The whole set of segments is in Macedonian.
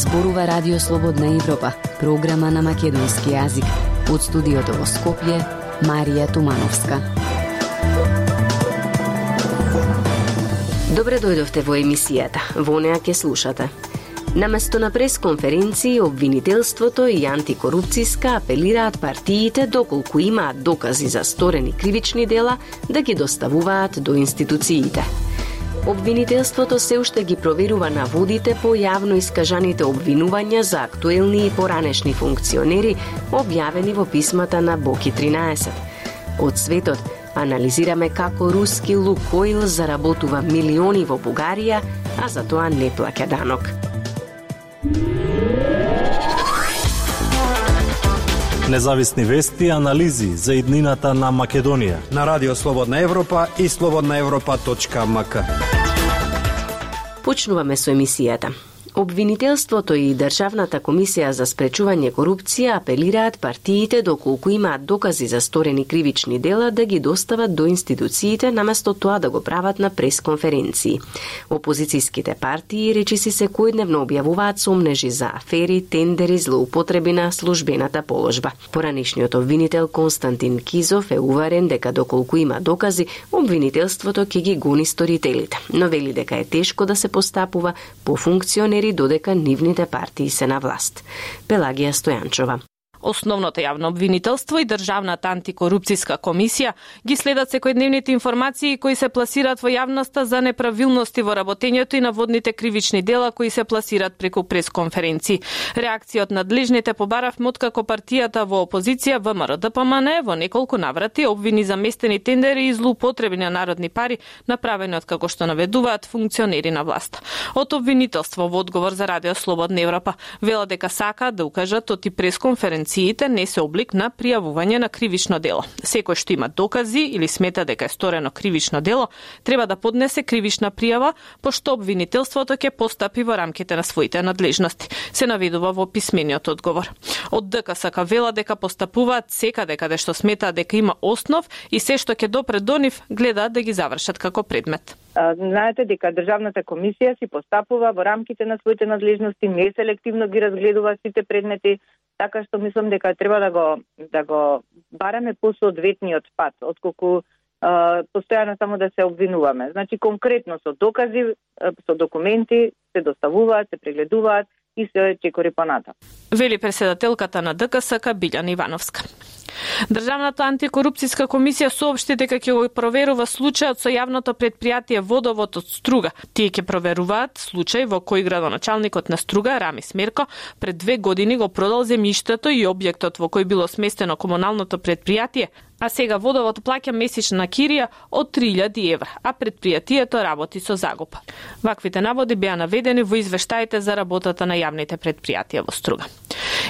Зборува Радио Слободна Европа, програма на македонски јазик. Од студиото во Скопје, Марија Тумановска. Добре дојдовте во емисијата. Во неа ќе слушате. Наместо на пресконференции, обвинителството и антикорупцијска апелираат партиите доколку имаат докази за сторени кривични дела да ги доставуваат до институциите. Обвинителството се уште ги проверува наводите по јавно искажаните обвинувања за актуелни и поранешни функционери, објавени во писмата на Боки 13. Од светот, анализираме како руски Лукойл заработува милиони во Бугарија, а за тоа не плаќа данок. Независни вести и анализи за иднината на Македонија. На Радио Слободна Европа и слободнаевропа.мк. Почнуваме со емисијата. Обвинителството и Државната комисија за спречување корупција апелираат партиите доколку имаат докази за сторени кривични дела да ги достават до институциите наместо тоа да го прават на пресконференции. Опозицијските партии речиси секојдневно објавуваат сомнежи за афери, тендери, злоупотреби на службената положба. Поранишниот обвинител Константин Кизов е уверен дека доколку има докази, обвинителството ќе ги гони сторителите, но вели дека е тешко да се постапува по функционери функционери додека нивните партии се на власт. Пелагија Стојанчова. Основното јавно обвинителство и Државната антикорупцијска комисија ги следат секојдневните информации кои се пласираат во јавноста за неправилности во работењето и наводните кривични дела кои се пласираат преку пресконференции. Реакција од надлежните побаравме откако партијата во опозиција ВМРО ДПМН во неколку наврати обвини за местени тендери и злоупотреби на народни пари направени од како што наведуваат функционери на власт. Од обвинителство во одговор за Радио Слободна Европа вела дека сака да укажат оти пресконференци институциите не се облик на пријавување на кривично дело. Секој што има докази или смета дека е сторено кривично дело, треба да поднесе кривична пријава, пошто обвинителството ќе постапи во рамките на своите надлежности, се наведува во писмениот одговор. Од ДКСК вела дека постапуваат секаде каде што сметаат дека има основ и се што ќе допре до нив гледаат да ги завршат како предмет. Знаете дека Државната комисија си постапува во рамките на своите надлежности, не селективно ги разгледува сите предмети, така што мислам дека треба да го да го бараме посоодветниот пат, отколку постојано само да се обвинуваме. Значи конкретно со докази, со документи се доставуваат, се прегледуваат и се чекори понатаму. Вели преседателката на ДКСК Билјана Ивановска. Државната антикорупцијска комисија соопшти дека ќе го проверува случајот со јавното предпријатие Водовод од Струга. Тие ќе проверуваат случај во кој градоначалникот на Струга, Рами Смерко, пред две години го продал земјиштето и објектот во кој било сместено комуналното предпријатие, а сега водовод плаќа месечна кирија од 3000 евра, а предпријатието работи со загуба. Ваквите наводи беа наведени во извештаите за работата на јавните предпријатија во Струга.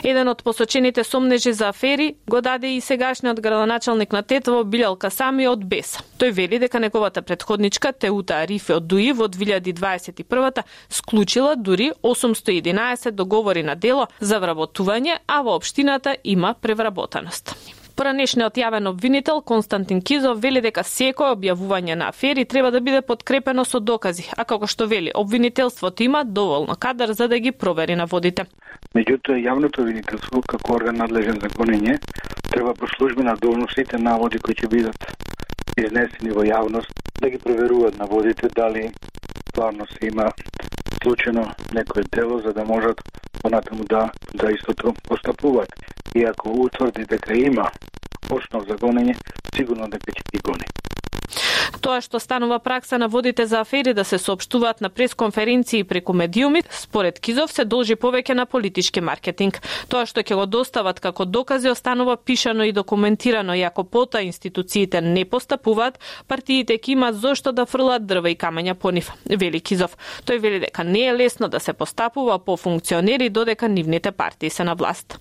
Еден од посочените сомнежи за афери го даде и сегашниот градоначалник на Тетово Билјал Касами од БЕС. Тој вели дека неговата предходничка Теута Арифе од ДУИ во 2021 склучила дури 811 договори на дело за вработување, а во општината има превработаност. Поранешниот јавен обвинител Константин Кизов вели дека секое објавување на афери треба да биде подкрепено со докази, а како што вели, обвинителството има доволно кадар за да ги провери на водите. Меѓутоа, јавното обвинителство, како орган надлежен за гонење, треба по службена должност сите наводи кои ќе бидат изнесени во јавност, да ги проверуваат наводите дали стварно се има случено некој дело за да можат понатаму да да истото постапуваат. И ако утврди дека има основ за гонење, сигурно дека ќе ги гони. Тоа што станува пракса на водите за афери да се соопштуваат на пресконференции преку медиуми, според Кизов се должи повеќе на политички маркетинг. Тоа што ќе го достават како докази останува пишано и документирано и ако пота институциите не постапуваат, партиите ќе имаат зошто да фрлат дрва и камења по нив, вели Кизов. Тој вели дека не е лесно да се постапува по функционери додека нивните партии се на власт.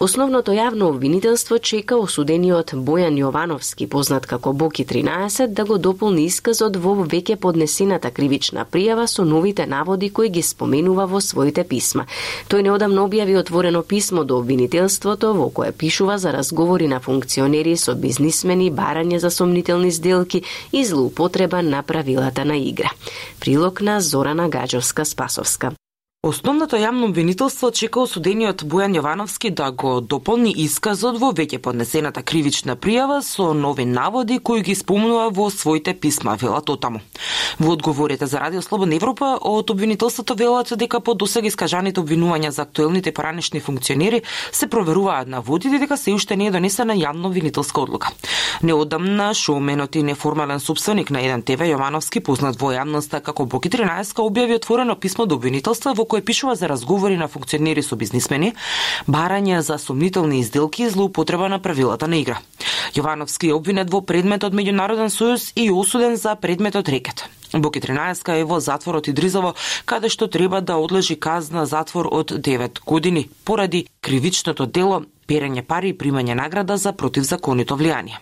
Основното јавно обвинителство чека осудениот Бојан Јовановски, познат како Боки 13, да го дополни исказот во веќе поднесената кривична пријава со новите наводи кои ги споменува во своите писма. Тој неодамно објави отворено писмо до обвинителството во кое пишува за разговори на функционери со бизнисмени, барање за сомнителни сделки и злоупотреба на правилата на игра. Прилог на Зорана Гаджовска-Спасовска. Основното јавно обвинителство чека осудениот Бојан Јовановски да го дополни исказот во веќе поднесената кривична пријава со нови наводи кои ги спомнува во своите писма, велат отаму. Во одговорите за Радио Слободна Европа од обвинителството велат дека по досега искажаните обвинувања за актуелните поранешни функционери се проверуваат наводите дека се уште не е донесена јавно обвинителска одлука. Неодамна шоуменот и неформален собственик на еден ТВ Јовановски познат во јавноста како Боки 13 објави отворено писмо до обвинителство во Кој пишува за разговори на функционери со бизнисмени, барање за сомнителни изделки и злоупотреба на правилата на игра. Јовановски е обвинет во предмет од Меѓународен сојуз и осуден за предметот рекет. Буки 13 е во затворот и Дризово, каде што треба да одлежи казна затвор од 9 години, поради кривичното дело перење пари и примање награда за противзаконито влијание.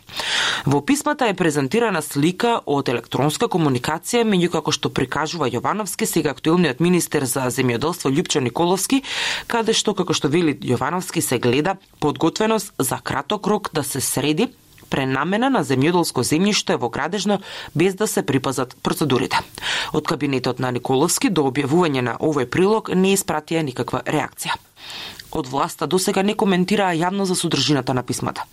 Во писмата е презентирана слика од електронска комуникација меѓу како што прикажува Јовановски, сега актуелниот министер за земјоделство Љупчо Николовски, каде што како што вели Јовановски се гледа подготвеност за краток рок да се среди пренамена на земјоделско земјиште во градежно без да се припазат процедурите. Од кабинетот на Николовски до објавување на овој прилог не испратија никаква реакција од власта досега не коментираа јавно за содржината на писмата.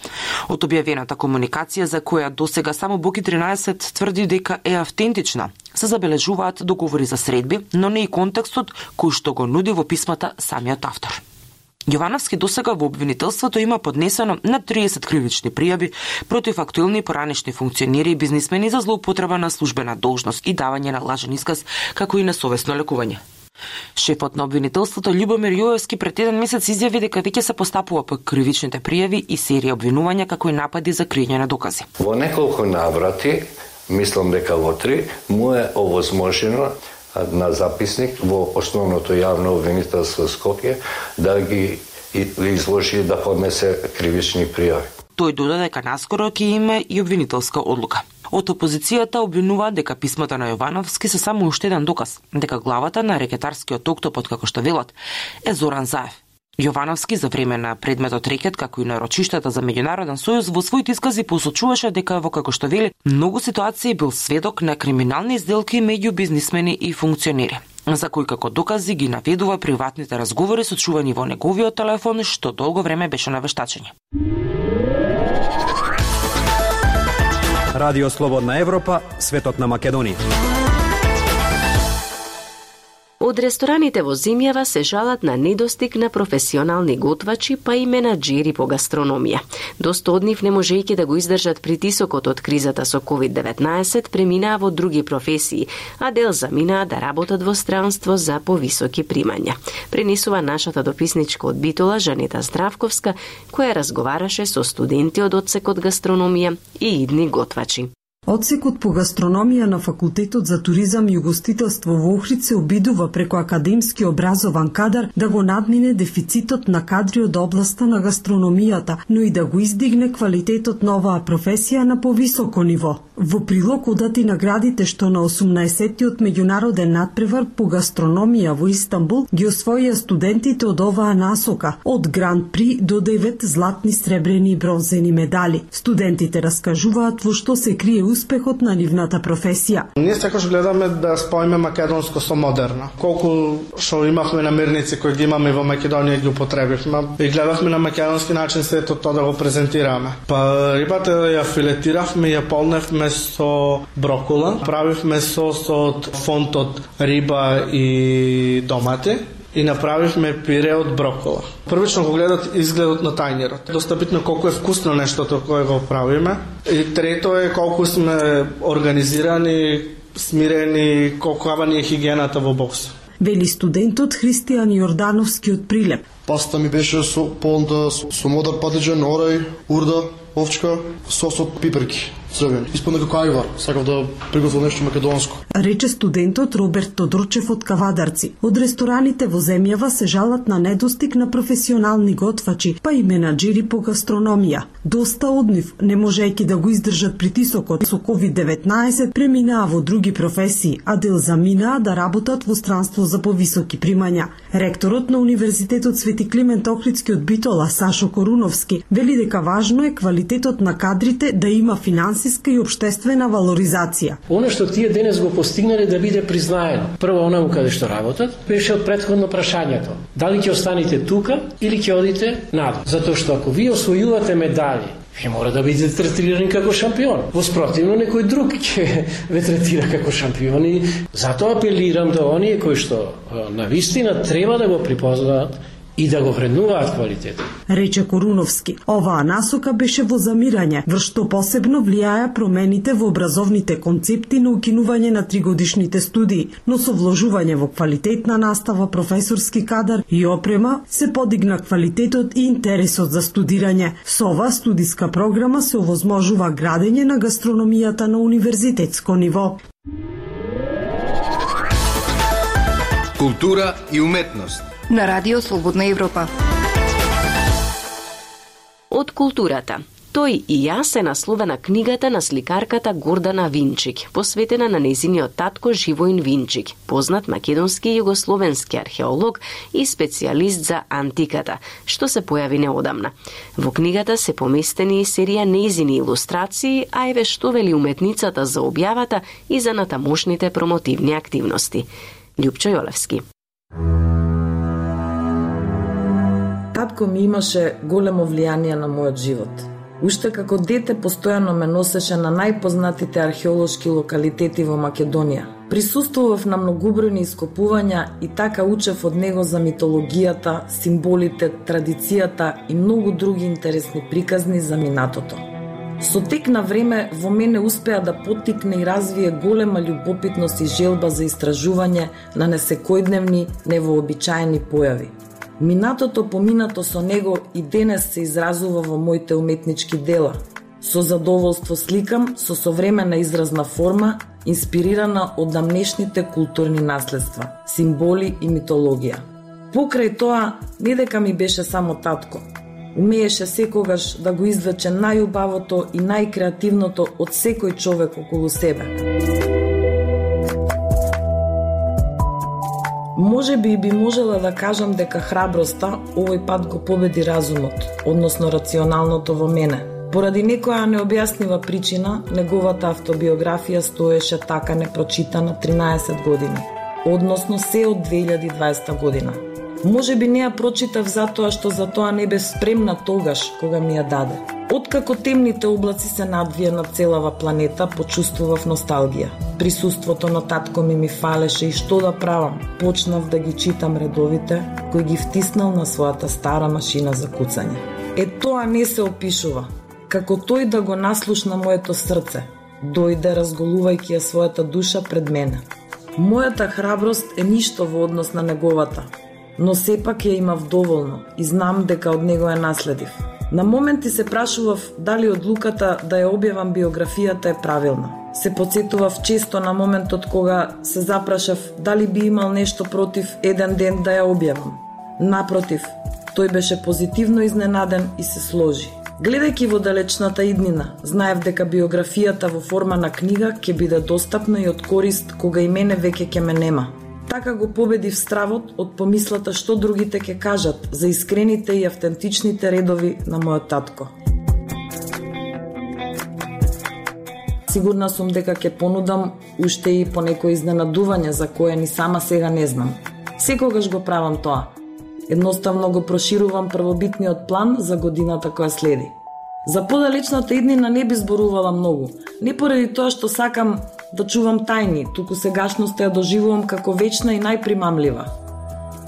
Од објавената комуникација за која досега само Боки 13 тврди дека е автентична, се забележуваат договори за средби, но не и контекстот кој што го нуди во писмата самиот автор. Јовановски досега во обвинителството има поднесено на 30 кривични пријави против актуелни поранешни функционери и бизнисмени за злоупотреба на службена должност и давање на лажен исказ, како и на совесно лекување. Шефот на обвинителството Љубомир Јоевски пред еден месец изјави дека веќе се постапува по кривичните пријави и серија обвинувања како и напади за криење на докази. Во неколку наврати, мислам дека во три, му е овозможено на записник во основното јавно обвинителство Скопје да ги да изложи да поднесе кривични пријави. Тој додаде дека наскоро ќе има и обвинителска одлука. Од опозицијата обвинува дека писмата на Јовановски се само уште еден доказ дека главата на рекетарскиот октопот како што велат е Зоран Заев. Јовановски за време на предметот рекет, како и на рочиштата за меѓународен сојуз, во своите искази посочуваше дека во како што вели, многу ситуации бил сведок на криминални изделки меѓу бизнисмени и функционери за кои како докази ги наведува приватните разговори сочувани во неговиот телефон, што долго време беше на вештачење. Радио Слободна Европа, светот на Македонија. Од рестораните во Зимјава се жалат на недостиг на професионални готвачи, па и менаџери по гастрономија. Доста од нив не можејќи да го издржат притисокот од кризата со COVID-19, преминаа во други професии, а дел заминаа да работат во странство за повисоки примања. Пренесува нашата дописничка од Битола, Жанета Здравковска, која разговараше со студенти од одсекот гастрономија и идни готвачи. Одсекот по гастрономија на Факултетот за туризам и угостителство во Охрид се обидува преку академски образован кадар да го надмине дефицитот на кадри од областа на гастрономијата, но и да го издигне квалитетот на оваа професија на повисоко ниво. Во прилог одати наградите што на 18-тиот меѓународен надпревар по гастрономија во Истанбул ги освоија студентите од оваа насока, од Гран При до 9 златни, сребрени и бронзени медали. Студентите раскажуваат во што се крие успехот на нивната професија. Ние секогаш гледаме да споиме македонско со модерно. Колку што имавме намирници кои ги имаме во Македонија ги употребивме и гледавме на македонски начин сето тоа да го презентираме. Па рибата ја филетиравме, ја полневме со брокола, правивме сос од фонт од риба и домати и направивме пире од брокола. Првично го гледат изгледот на тајнерот. Доста битно колку е вкусно нештото кое го правиме. И трето е колку сме организирани, смирени, колкава ни е хигиената во бокса. Вели студентот Христијан Јордановски од Прилеп. Паста ми беше со полнта со модер патиџан, орај, урда, овчка, сос од пиперки. Здравје. Испадна како ајвар, сакав да приготвам нешто македонско. Рече студентот Роберт Тодорчев од Кавадарци. Од рестораните во земјава се жалат на недостиг на професионални готвачи, па и менаџери по гастрономија. Доста од нив, не можејќи да го издржат притисокот со COVID-19, преминаа во други професии, а дел заминаа да работат во странство за повисоки примања. Ректорот на Универзитетот Свети Климент Охридски од Битола, Сашо Коруновски, вели дека важно е квалитетот на кадрите да има финанси финансиска и обштествена валоризација. Оно што тие денес го постигнале да биде признаено. Прво онаму каде што работат, беше од предходно прашањето. Дали ќе останете тука или ќе одите надо? Затоа што ако вие освојувате медали, ќе мора да бидете третирани како шампион. Во спротивно некој друг ќе ве третира како шампион и затоа апелирам до оние кои што на вистина треба да го припознаат и да го вреднуваат квалитетот. Рече Коруновски, оваа насока беше во замирање, врз што посебно влијаја промените во образовните концепти на укинување на тригодишните студии, но со вложување во квалитетна настава, професорски кадар и опрема се подигна квалитетот и интересот за студирање. Со оваа студиска програма се овозможува градење на гастрономијата на универзитетско ниво. Култура и уметност на Радио Слободна Европа. Од културата. Тој и јас се насловена книгата на сликарката Гордана Винчик, посветена на незиниот татко Живоин Винчик, познат македонски и југословенски археолог и специјалист за антиката, што се појави неодамна. Во книгата се поместени и серија незини илустрации, а еве што вели уметницата за објавата и за натамошните промотивни активности. Лјупчо Јолевски. Татко ми имаше големо влијание на мојот живот. Уште како дете постојано ме носеше на најпознатите археолошки локалитети во Македонија. Присуствував на многобројни ископувања и така учев од него за митологијата, символите, традицијата и многу други интересни приказни за минатото. Со тек на време во мене успеа да поттикне и развие голема љубопитност и желба за истражување на несекојдневни, невообичаени појави. Минатото поминато со него и денес се изразува во моите уметнички дела. Со задоволство сликам со современа изразна форма, инспирирана од дамнешните културни наследства, символи и митологија. Покрај тоа, не дека ми беше само татко. Умееше секогаш да го извлече најубавото и најкреативното од секој човек околу себе. Може би би можела да кажам дека храброста овој пат го победи разумот, односно рационалното во мене. Поради некоја необјаснива причина, неговата автобиографија стоеше така непрочитана 13 години, односно се од 2020 година. Може би не ја прочитав затоа што за тоа не бе спремна тогаш кога ми ја даде. Откако темните облаци се надвија на целава планета, почувствував носталгија. Присуството на татко ми ми фалеше и што да правам. Почнав да ги читам редовите, кои ги втиснал на својата стара машина за куцање. Е тоа не се опишува. Како тој да го наслушна моето срце, дојде разголувајќи ја својата душа пред мене. Мојата храброст е ништо во однос на неговата, но сепак ја имав доволно и знам дека од него ја наследив. На моменти се прашував дали одлуката да ја објавам биографијата е правилна. Се подсетував често на моментот кога се запрашав дали би имал нешто против еден ден да ја објавам. Напротив, тој беше позитивно изненаден и се сложи. Гледајќи во далечната иднина, знаев дека биографијата во форма на книга ќе биде достапна и од корист кога и мене веќе ќе ме нема. Така го победив стравот од помислата што другите ќе кажат за искрените и автентичните редови на мојот татко. Сигурна сум дека ќе понудам уште и по некои изненадување за кое ни сама сега не знам. Секогаш го правам тоа. Едноставно го проширувам првобитниот план за годината која следи. За подалечната иднина не би зборувала многу, не поради тоа што сакам да чувам тајни, туку сегашноста ја доживувам како вечна и најпримамлива.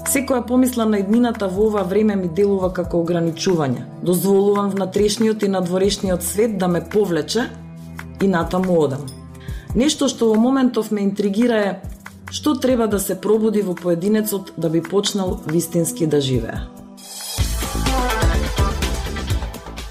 Секоја помисла на иднината во ова време ми делува како ограничување. Дозволувам внатрешниот и надворешниот свет да ме повлече и натаму одам. Нешто што во моментов ме интригира е што треба да се пробуди во поединецот да би почнал вистински да живее.